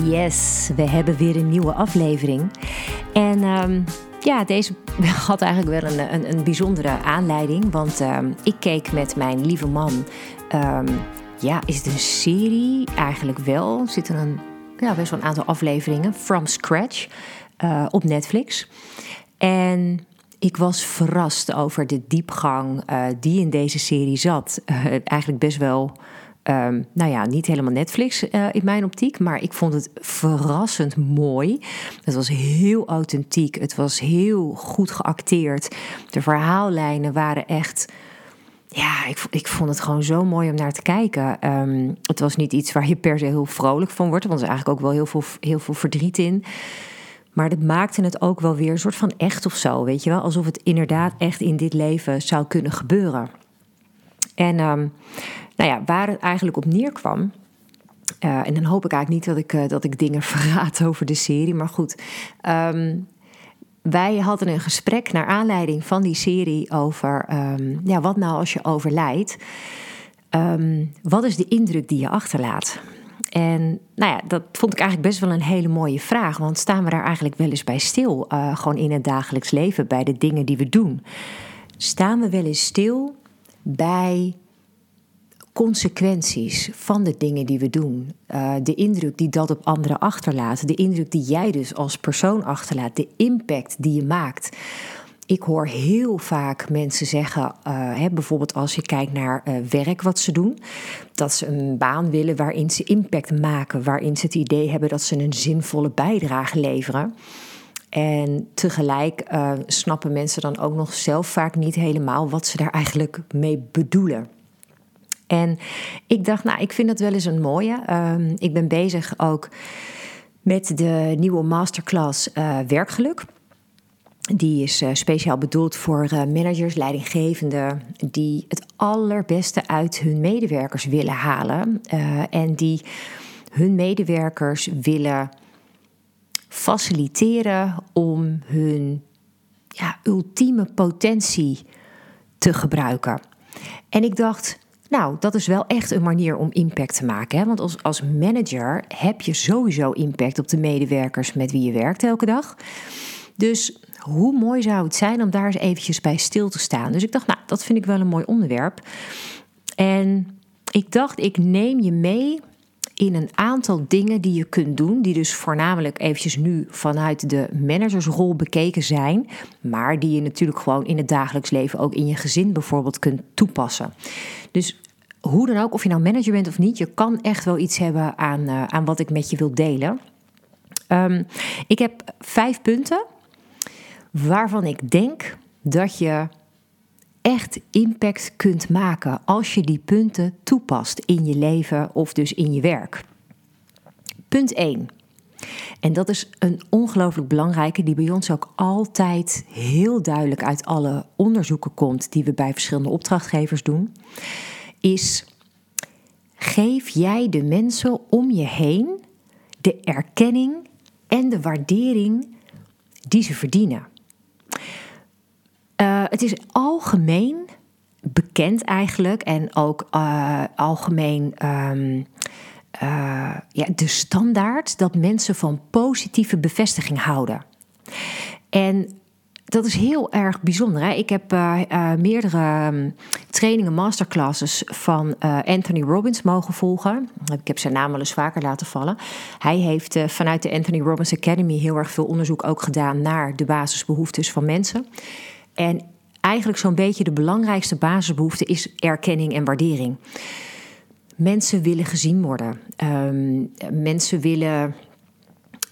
Yes, we hebben weer een nieuwe aflevering. En um, ja, deze had eigenlijk wel een, een, een bijzondere aanleiding. Want um, ik keek met mijn lieve man. Um, ja, is het een serie? Eigenlijk wel. Er zitten een, ja, best wel een aantal afleveringen. From Scratch uh, op Netflix. En ik was verrast over de diepgang uh, die in deze serie zat. Uh, eigenlijk best wel Um, nou ja, niet helemaal Netflix uh, in mijn optiek, maar ik vond het verrassend mooi. Het was heel authentiek, het was heel goed geacteerd. De verhaallijnen waren echt. Ja, ik, ik vond het gewoon zo mooi om naar te kijken. Um, het was niet iets waar je per se heel vrolijk van wordt, want er is eigenlijk ook wel heel veel, heel veel verdriet in. Maar dat maakte het ook wel weer een soort van echt of zo, weet je wel? Alsof het inderdaad echt in dit leven zou kunnen gebeuren. En um, nou ja, waar het eigenlijk op neerkwam. Uh, en dan hoop ik eigenlijk niet dat ik, uh, dat ik dingen verraad over de serie. Maar goed, um, wij hadden een gesprek naar aanleiding van die serie over um, ja, wat nou als je overlijdt. Um, wat is de indruk die je achterlaat? En nou ja, dat vond ik eigenlijk best wel een hele mooie vraag. Want staan we daar eigenlijk wel eens bij stil? Uh, gewoon in het dagelijks leven, bij de dingen die we doen. Staan we wel eens stil bij consequenties van de dingen die we doen. Uh, de indruk die dat op anderen achterlaat. De indruk die jij dus als persoon achterlaat. De impact die je maakt. Ik hoor heel vaak mensen zeggen, uh, hè, bijvoorbeeld als je kijkt naar uh, werk wat ze doen, dat ze een baan willen waarin ze impact maken, waarin ze het idee hebben dat ze een zinvolle bijdrage leveren. En tegelijk snappen mensen dan ook nog zelf vaak niet helemaal wat ze daar eigenlijk mee bedoelen. En ik dacht, nou, ik vind dat wel eens een mooie. Um, ik ben bezig ook met de nieuwe masterclass uh, werkgeluk. Die is uh, speciaal bedoeld voor uh, managers, leidinggevenden die het allerbeste uit hun medewerkers willen halen en die hun medewerkers willen faciliteren om hun ja, ultieme potentie te gebruiken. En ik dacht, nou, dat is wel echt een manier om impact te maken. Hè? Want als, als manager heb je sowieso impact op de medewerkers met wie je werkt elke dag. Dus hoe mooi zou het zijn om daar eens eventjes bij stil te staan. Dus ik dacht, nou, dat vind ik wel een mooi onderwerp. En ik dacht, ik neem je mee in een aantal dingen die je kunt doen, die dus voornamelijk eventjes nu vanuit de managersrol bekeken zijn, maar die je natuurlijk gewoon in het dagelijks leven ook in je gezin bijvoorbeeld kunt toepassen. Dus hoe dan ook, of je nou manager bent of niet, je kan echt wel iets hebben aan, uh, aan wat ik met je wil delen. Um, ik heb vijf punten waarvan ik denk dat je echt impact kunt maken als je die punten toepast in je leven of dus in je werk. Punt 1. En dat is een ongelooflijk belangrijke, die bij ons ook altijd heel duidelijk uit alle onderzoeken komt, die we bij verschillende opdrachtgevers doen, is: geef jij de mensen om je heen de erkenning en de waardering die ze verdienen. Uh, het is algemeen bekend eigenlijk en ook uh, algemeen um, uh, ja, de standaard dat mensen van positieve bevestiging houden. En dat is heel erg bijzonder. Hè? Ik heb meerdere um, trainingen, masterclasses van Anthony Robbins mogen volgen. Ik heb zijn naam wel eens vaker laten vallen. Hij heeft vanuit de Anthony Robbins Academy heel erg veel onderzoek ook gedaan naar de basisbehoeftes van mensen. En eigenlijk zo'n beetje de belangrijkste basisbehoefte is erkenning en waardering. Mensen willen gezien worden. Um, mensen willen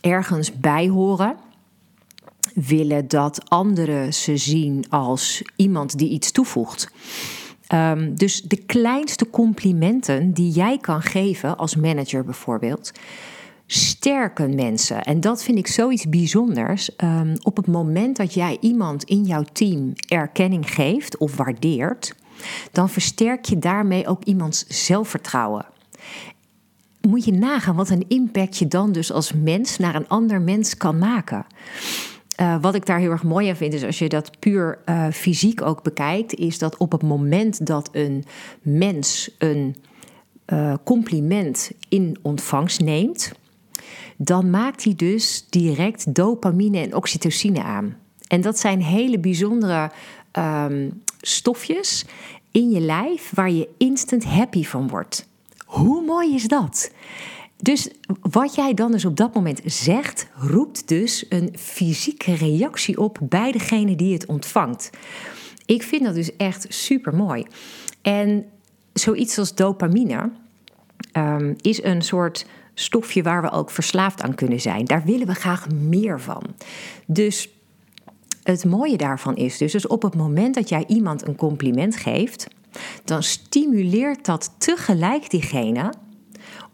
ergens bij horen. Willen dat anderen ze zien als iemand die iets toevoegt. Um, dus de kleinste complimenten die jij kan geven als manager bijvoorbeeld, sterken mensen. En dat vind ik zoiets bijzonders. Ehm, op het moment dat jij iemand in jouw team erkenning geeft of waardeert, dan versterk je daarmee ook iemands zelfvertrouwen. Moet je nagaan wat een impact je dan dus als mens naar een ander mens kan maken. Uh, wat ik daar heel erg mooi aan vind, is als je dat puur uh, fysiek ook bekijkt, is dat op het moment dat een mens een uh, compliment in ontvangst neemt, dan maakt hij dus direct dopamine en oxytocine aan. En dat zijn hele bijzondere um, stofjes in je lijf waar je instant happy van wordt. Hoe mooi is dat? Dus wat jij dan dus op dat moment zegt, roept dus een fysieke reactie op bij degene die het ontvangt. Ik vind dat dus echt super mooi. En zoiets als dopamine um, is een soort stofje waar we ook verslaafd aan kunnen zijn. Daar willen we graag meer van. Dus het mooie daarvan is dus, dus op het moment dat jij iemand een compliment geeft, dan stimuleert dat tegelijk diegene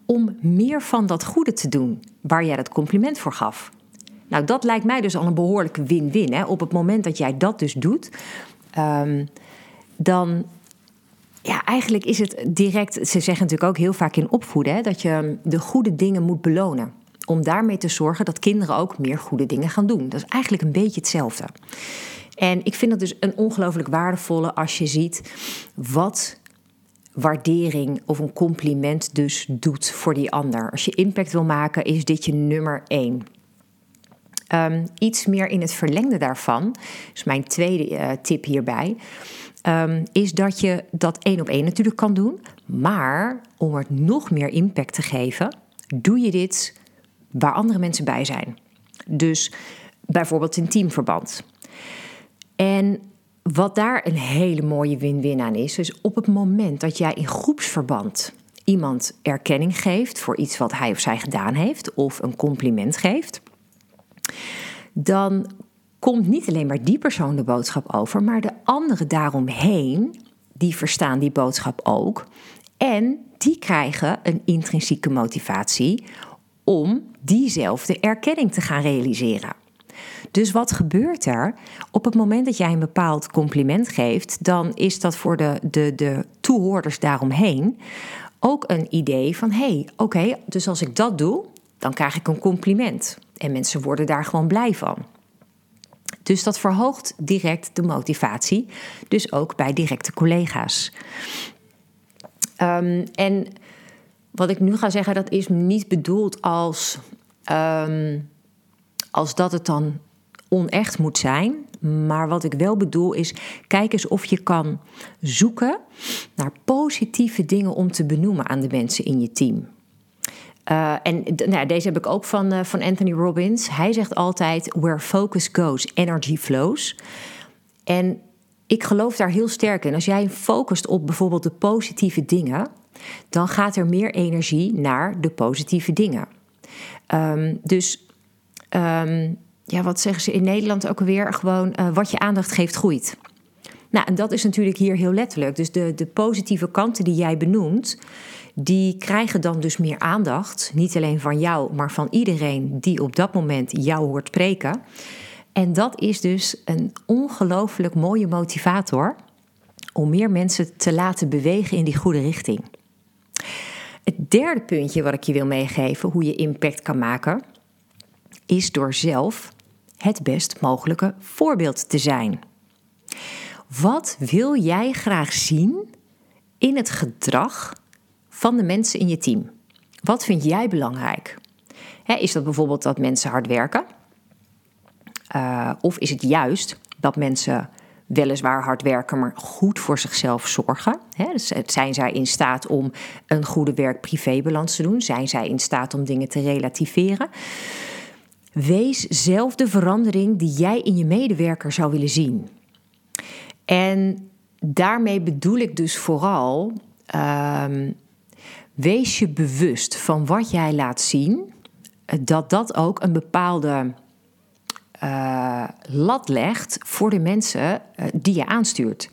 om meer van dat goede te doen waar jij dat compliment voor gaf. Nou, dat lijkt mij dus al een behoorlijke win-win. Op het moment dat jij dat dus doet, um, dan ja, eigenlijk is het direct. Ze zeggen natuurlijk ook heel vaak in opvoeden hè, dat je de goede dingen moet belonen. Om daarmee te zorgen dat kinderen ook meer goede dingen gaan doen. Dat is eigenlijk een beetje hetzelfde. En ik vind dat dus een ongelooflijk waardevolle als je ziet wat waardering of een compliment dus doet voor die ander. Als je impact wil maken, is dit je nummer één. Um, iets meer in het verlengde daarvan, is mijn tweede uh, tip hierbij, um, is dat je dat één op één natuurlijk kan doen. Maar om het nog meer impact te geven, doe je dit waar andere mensen bij zijn. Dus bijvoorbeeld in teamverband. En wat daar een hele mooie win-win aan is, is op het moment dat jij in groepsverband iemand erkenning geeft voor iets wat hij of zij gedaan heeft, of een compliment geeft, dan komt niet alleen maar die persoon de boodschap over, maar de anderen daaromheen, die verstaan die boodschap ook. En die krijgen een intrinsieke motivatie om diezelfde erkenning te gaan realiseren. Dus wat gebeurt er? Op het moment dat jij een bepaald compliment geeft, dan is dat voor de, de, de toehoorders daaromheen ook een idee van: hé, hey, oké, dus als ik dat doe, dan krijg ik een compliment. En mensen worden daar gewoon blij van. Dus dat verhoogt direct de motivatie, dus ook bij directe collega's. Um, en wat ik nu ga zeggen, dat is niet bedoeld als, um, als dat het dan onecht moet zijn. Maar wat ik wel bedoel is, kijk eens of je kan zoeken naar positieve dingen om te benoemen aan de mensen in je team. Uh, en nou, deze heb ik ook van, uh, van Anthony Robbins. Hij zegt altijd: Where focus goes, energy flows. En ik geloof daar heel sterk in. Als jij focust op bijvoorbeeld de positieve dingen, dan gaat er meer energie naar de positieve dingen. Um, dus um, ja, wat zeggen ze in Nederland ook alweer? Gewoon uh, wat je aandacht geeft, groeit. Nou, en dat is natuurlijk hier heel letterlijk. Dus de, de positieve kanten die jij benoemt, die krijgen dan dus meer aandacht. Niet alleen van jou, maar van iedereen die op dat moment jou hoort spreken. En dat is dus een ongelooflijk mooie motivator om meer mensen te laten bewegen in die goede richting. Het derde puntje wat ik je wil meegeven, hoe je impact kan maken, is door zelf het best mogelijke voorbeeld te zijn. Wat wil jij graag zien in het gedrag van de mensen in je team? Wat vind jij belangrijk? is dat bijvoorbeeld dat mensen hard werken? Uh, of is het juist dat mensen weliswaar hard werken, maar goed voor zichzelf zorgen? dus zijn zij in staat om een goede werk-privébalans te doen? Zijn zij in staat om dingen te relativeren? Wees zelf de verandering die jij in je medewerker zou willen zien. En daarmee bedoel ik dus vooral. Um, wees je bewust van wat jij laat zien, dat dat ook een bepaalde uh, lat legt voor de mensen uh, die je aanstuurt.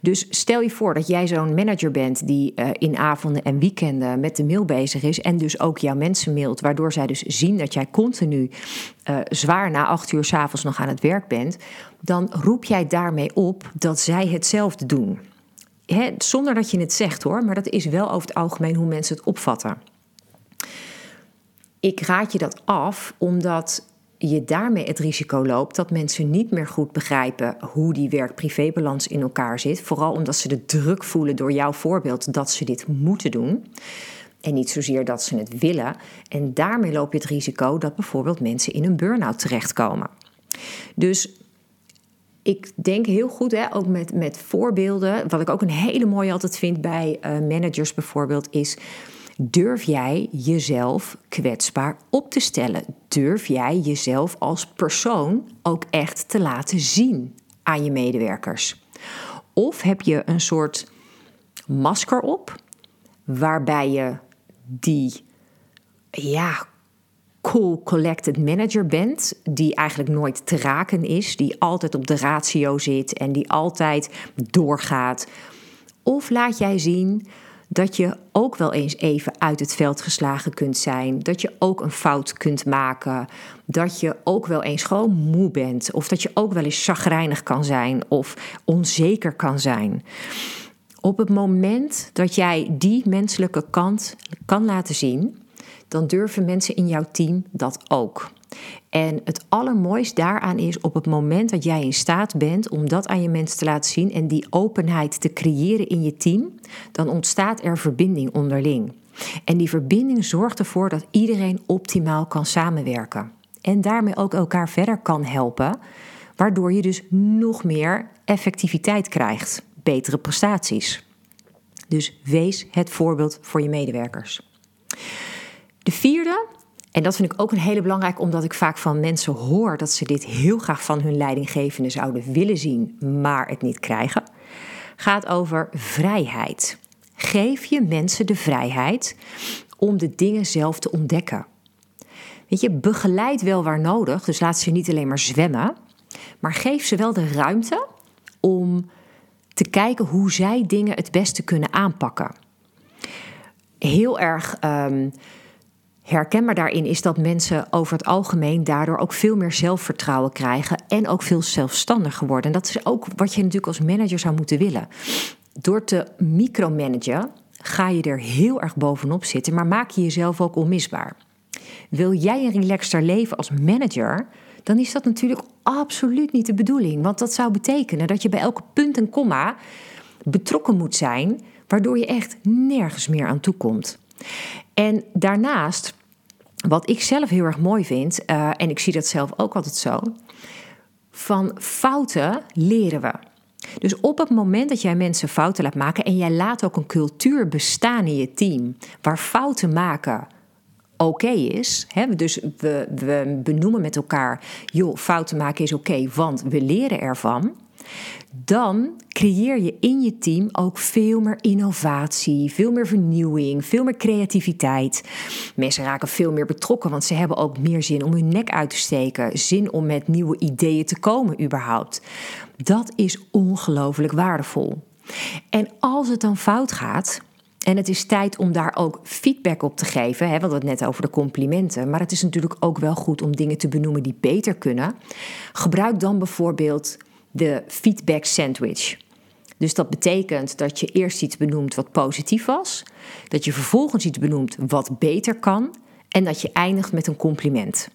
Dus stel je voor dat jij zo'n manager bent die uh, in avonden en weekenden met de mail bezig is en dus ook jouw mensen mailt, waardoor zij dus zien dat jij continu uh, zwaar na acht uur s'avonds nog aan het werk bent, dan roep jij daarmee op dat zij hetzelfde doen. Zonder dat je het zegt hoor, maar dat is wel over het algemeen hoe mensen het opvatten. Ik raad je dat af omdat je daarmee het risico loopt dat mensen niet meer goed begrijpen hoe die werk-privébalans in elkaar zit. Vooral omdat ze de druk voelen door jouw voorbeeld dat ze dit moeten doen. En niet zozeer dat ze het willen. En daarmee loop je het risico dat bijvoorbeeld mensen in een burn-out terechtkomen. Dus ik denk heel goed, hè, ook met, met voorbeelden. Wat ik ook een hele mooie altijd vind bij uh, managers bijvoorbeeld, is Durf jij jezelf kwetsbaar op te stellen? Durf jij jezelf als persoon ook echt te laten zien aan je medewerkers? Of heb je een soort masker op waarbij je die ja, cool collected manager bent, die eigenlijk nooit te raken is, die altijd op de ratio zit en die altijd doorgaat? Of laat jij zien dat je ook wel eens even uit het veld geslagen kunt zijn. Dat je ook een fout kunt maken. Dat je ook wel eens gewoon moe bent. Of dat je ook wel eens chagrijnig kan zijn of onzeker kan zijn. Op het moment dat jij die menselijke kant kan laten zien, dan durven mensen in jouw team dat ook. En het allermooist daaraan is op het moment dat jij in staat bent om dat aan je mensen te laten zien en die openheid te creëren in je team, dan ontstaat er verbinding onderling. En die verbinding zorgt ervoor dat iedereen optimaal kan samenwerken. En daarmee ook elkaar verder kan helpen, waardoor je dus nog meer effectiviteit krijgt, betere prestaties. Dus wees het voorbeeld voor je medewerkers. De vierde en dat vind ik ook een hele belangrijk, omdat ik vaak van mensen hoor dat ze dit heel graag van hun leidinggevende zouden willen zien, maar het niet krijgen. Gaat over vrijheid. Geef je mensen de vrijheid om de dingen zelf te ontdekken. Weet je, begeleid wel waar nodig, dus laat ze niet alleen maar zwemmen, maar geef ze wel de ruimte om te kijken hoe zij dingen het beste kunnen aanpakken. Heel erg. Um, herkenbaar daarin is dat mensen over het algemeen daardoor ook veel meer zelfvertrouwen krijgen en ook veel zelfstandiger worden. En dat is ook wat je natuurlijk als manager zou moeten willen. Door te micromanagen ga je er heel erg bovenop zitten, maar maak je jezelf ook onmisbaar. Wil jij een relaxter leven als manager, dan is dat natuurlijk absoluut niet de bedoeling. Want dat zou betekenen dat je bij elke punt en komma betrokken moet zijn, waardoor je echt nergens meer aan toe komt. En daarnaast wat ik zelf heel erg mooi vind, uh, en ik zie dat zelf ook altijd zo, van fouten leren we. Dus op het moment dat jij mensen fouten laat maken en jij laat ook een cultuur bestaan in je team waar fouten maken oké is. Hè? Dus we, we benoemen met elkaar, joh, fouten maken is oké, want we leren ervan dan creëer je in je team ook veel meer innovatie, veel meer vernieuwing, veel meer creativiteit. Mensen raken veel meer betrokken, want ze hebben ook meer zin om hun nek uit te steken, zin om met nieuwe ideeën te komen überhaupt. Dat is ongelooflijk waardevol. En als het dan fout gaat, en het is tijd om daar ook feedback op te geven. Hè, we hadden het net over de complimenten. Maar het is natuurlijk ook wel goed om dingen te benoemen die beter kunnen. Gebruik dan bijvoorbeeld de feedback sandwich. Dus dat betekent dat je eerst iets benoemt wat positief was, dat je vervolgens iets benoemt wat beter kan en dat je eindigt met een compliment.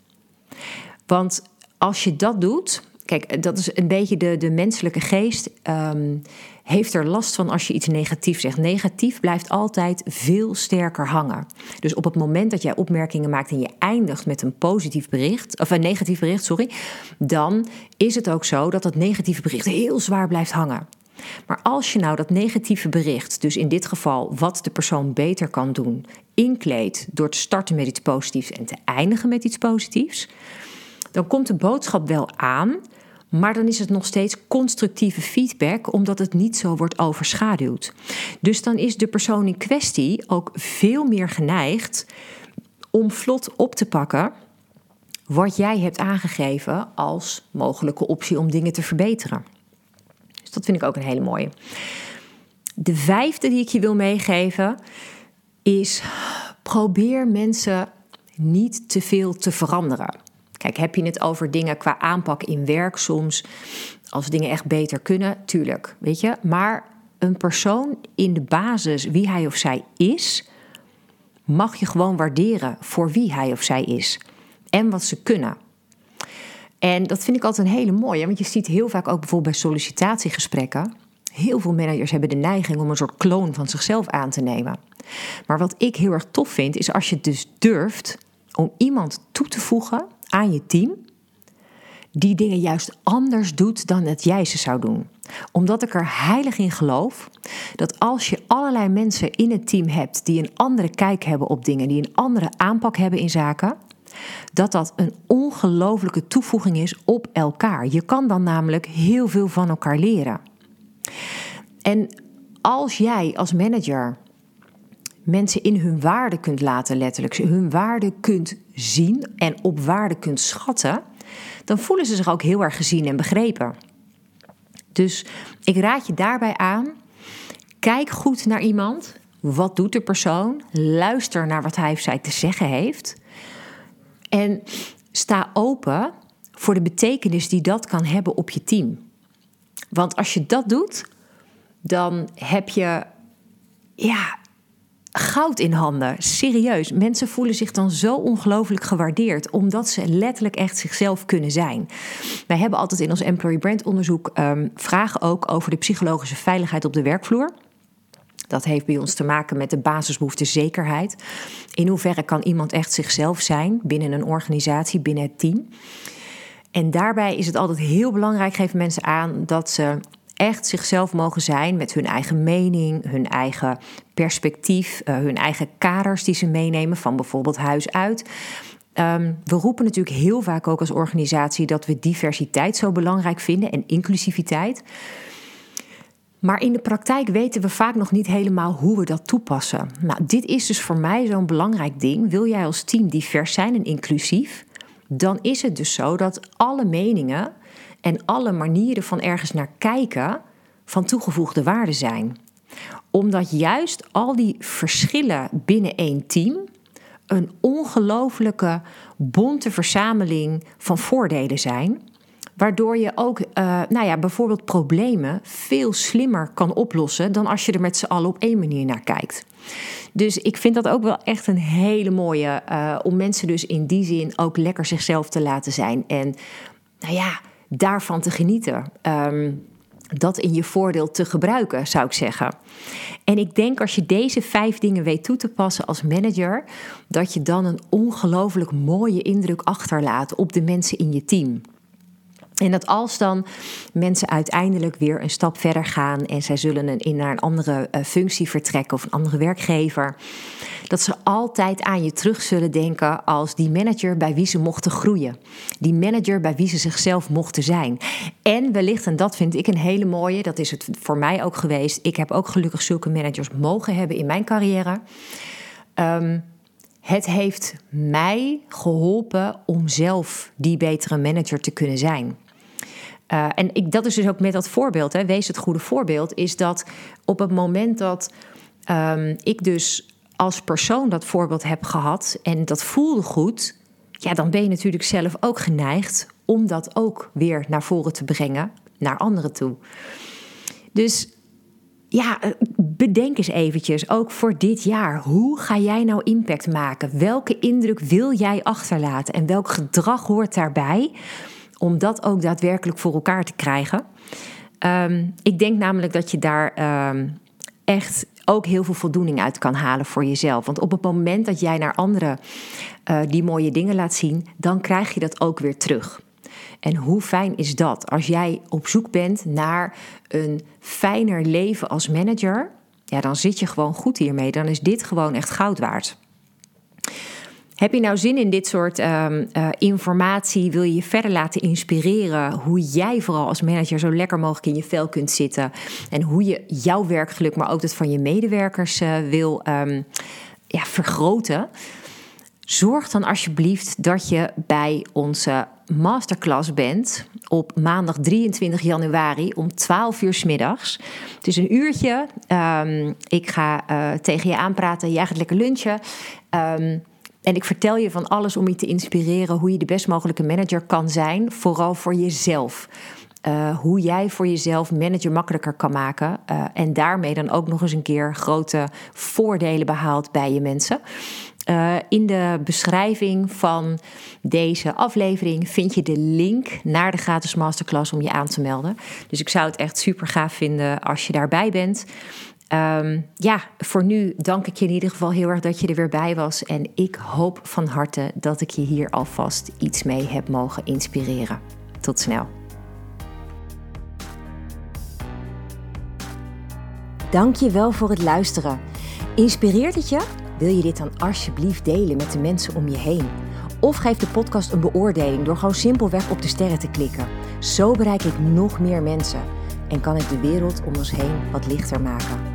Want als je dat doet, kijk, dat is een beetje de, de menselijke geest. Um, heeft er last van als je iets negatief zegt. Negatief blijft altijd veel sterker hangen. Dus op het moment dat jij opmerkingen maakt en je eindigt met een positief bericht, of een negatief bericht, sorry, dan is het ook zo dat dat negatieve bericht heel zwaar blijft hangen. Maar als je nou dat negatieve bericht, dus in dit geval wat de persoon beter kan doen, inkleedt door te starten met iets positiefs en te eindigen met iets positiefs, dan komt de boodschap wel aan, maar dan is het nog steeds constructieve feedback, omdat het niet zo wordt overschaduwd. Dus dan is de persoon in kwestie ook veel meer geneigd om vlot op te pakken wat jij hebt aangegeven als mogelijke optie om dingen te verbeteren. Dus dat vind ik ook een hele mooie. De vijfde die ik je wil meegeven is probeer mensen niet te veel te veranderen. Kijk, heb je het over dingen qua aanpak in werk soms, als dingen echt beter kunnen, tuurlijk, weet je. Maar een persoon in de basis, wie hij of zij is, mag je gewoon waarderen voor wie hij of zij is en wat ze kunnen. En dat vind ik altijd een hele mooie, want je ziet heel vaak ook bijvoorbeeld bij sollicitatiegesprekken. Heel veel managers hebben de neiging om een soort kloon van zichzelf aan te nemen. Maar wat ik heel erg tof vind, is als je dus durft om iemand toe te voegen aan je team, die dingen juist anders doet dan dat jij ze zou doen. Omdat ik er heilig in geloof dat als je allerlei mensen in het team hebt die een andere kijk hebben op dingen, die een andere aanpak hebben in zaken, dat dat een ongelofelijke toevoeging is op elkaar. Je kan dan namelijk heel veel van elkaar leren. En als jij als manager mensen in hun waarde kunt laten, letterlijk, hun waarde kunt zien en op waarde kunt schatten, dan voelen ze zich ook heel erg gezien en begrepen. Dus ik raad je daarbij aan: kijk goed naar iemand. Wat doet de persoon? Luister naar wat hij of zij te zeggen heeft. En sta open voor de betekenis die dat kan hebben op je team. Want als je dat doet, dan heb je ja, goud in handen. Serieus. Mensen voelen zich dan zo ongelooflijk gewaardeerd, omdat ze letterlijk echt zichzelf kunnen zijn. Wij hebben altijd in ons employee brand onderzoek um, vragen ook over de psychologische veiligheid op de werkvloer. Dat heeft bij ons te maken met de basisbehoefte zekerheid. In hoeverre kan iemand echt zichzelf zijn binnen een organisatie, binnen het team? En daarbij is het altijd heel belangrijk, geven mensen aan, dat ze echt zichzelf mogen zijn met hun eigen mening, hun eigen perspectief, uh, hun eigen kaders die ze meenemen van bijvoorbeeld huis uit. Um, we roepen natuurlijk heel vaak ook als organisatie dat we diversiteit zo belangrijk vinden en inclusiviteit. Maar in de praktijk weten we vaak nog niet helemaal hoe we dat toepassen. Nou, dit is dus voor mij zo'n belangrijk ding. Wil jij als team divers zijn en inclusief? Dan is het dus zo dat alle meningen en alle manieren van ergens naar kijken van toegevoegde waarde zijn. Omdat juist al die verschillen binnen één team een ongelofelijke bonte verzameling van voordelen zijn. Waardoor je ook uh, nou ja, bijvoorbeeld problemen veel slimmer kan oplossen dan als je er met z'n allen op één manier naar kijkt. Dus ik vind dat ook wel echt een hele mooie uh, om mensen dus in die zin ook lekker zichzelf te laten zijn. En nou ja, daarvan te genieten. Um, dat in je voordeel te gebruiken, zou ik zeggen. En ik denk als je deze vijf dingen weet toe te passen als manager, dat je dan een ongelooflijk mooie indruk achterlaat op de mensen in je team. En dat als dan mensen uiteindelijk weer een stap verder gaan en zij zullen in naar een andere uh, functie vertrekken of een andere werkgever, dat ze altijd aan je terug zullen denken als die manager bij wie ze mochten groeien. Die manager bij wie ze zichzelf mochten zijn. En wellicht, en dat vind ik een hele mooie, dat is het voor mij ook geweest. Ik heb ook gelukkig zulke managers mogen hebben in mijn carrière. Um, het heeft mij geholpen om zelf die betere manager te kunnen zijn. Uh, en ik, dat is dus ook met dat voorbeeld, hè, wees het goede voorbeeld, is dat op het moment dat um, ik dus als persoon dat voorbeeld heb gehad en dat voelde goed, ja, dan ben je natuurlijk zelf ook geneigd om dat ook weer naar voren te brengen naar anderen toe. Dus ja, eh, bedenk eens eventjes, ook voor dit jaar. Hoe ga jij nou impact maken? Welke indruk wil jij achterlaten? En welk gedrag hoort daarbij? Om dat ook daadwerkelijk voor elkaar te krijgen. Um, ik denk namelijk dat je daar um, echt ook heel veel voldoening uit kan halen voor jezelf. Want op het moment dat jij naar anderen uh, die mooie dingen laat zien, dan krijg je dat ook weer terug. En hoe fijn is dat als jij op zoek bent naar een fijner leven als manager? Ja, dan zit je gewoon goed hiermee. Dan is dit gewoon echt goud waard. Heb je nou zin in dit soort um, uh, informatie? Wil je je verder laten inspireren hoe jij vooral als manager zo lekker mogelijk in je vel kunt zitten en hoe je jouw werkgeluk, maar ook dat van je medewerkers uh, wil um, ja, vergroten? Zorg dan alsjeblieft dat je bij onze masterclass bent op maandag 23 januari om 12 uur middags. Het is een uurtje. Ehm, ik ga uh, tegen je aanpraten. Jij gaat lekker lunchen. En ik vertel je van alles om je te inspireren hoe je de best mogelijke manager kan zijn, vooral voor jezelf. Uh, hoe jij voor jezelf manager makkelijker kan maken. Uh, en daarmee dan ook nog eens een keer grote voordelen behaalt bij je mensen. Uh, in de beschrijving van deze aflevering vind je de link naar de gratis masterclass om je aan te melden. Dus ik zou het echt super gaaf vinden als je daarbij bent. Um, ja, voor nu dank ik je in ieder geval heel erg dat je er weer bij was. En ik hoop van harte dat ik je hier alvast iets mee heb mogen inspireren. Tot snel. Dank je wel voor het luisteren. Inspireert het je? Wil je dit dan alsjeblieft delen met de mensen om je heen? Of geef de podcast een beoordeling door gewoon simpelweg op de sterren te klikken. Zo bereik ik nog meer mensen en kan ik de wereld om ons heen wat lichter maken.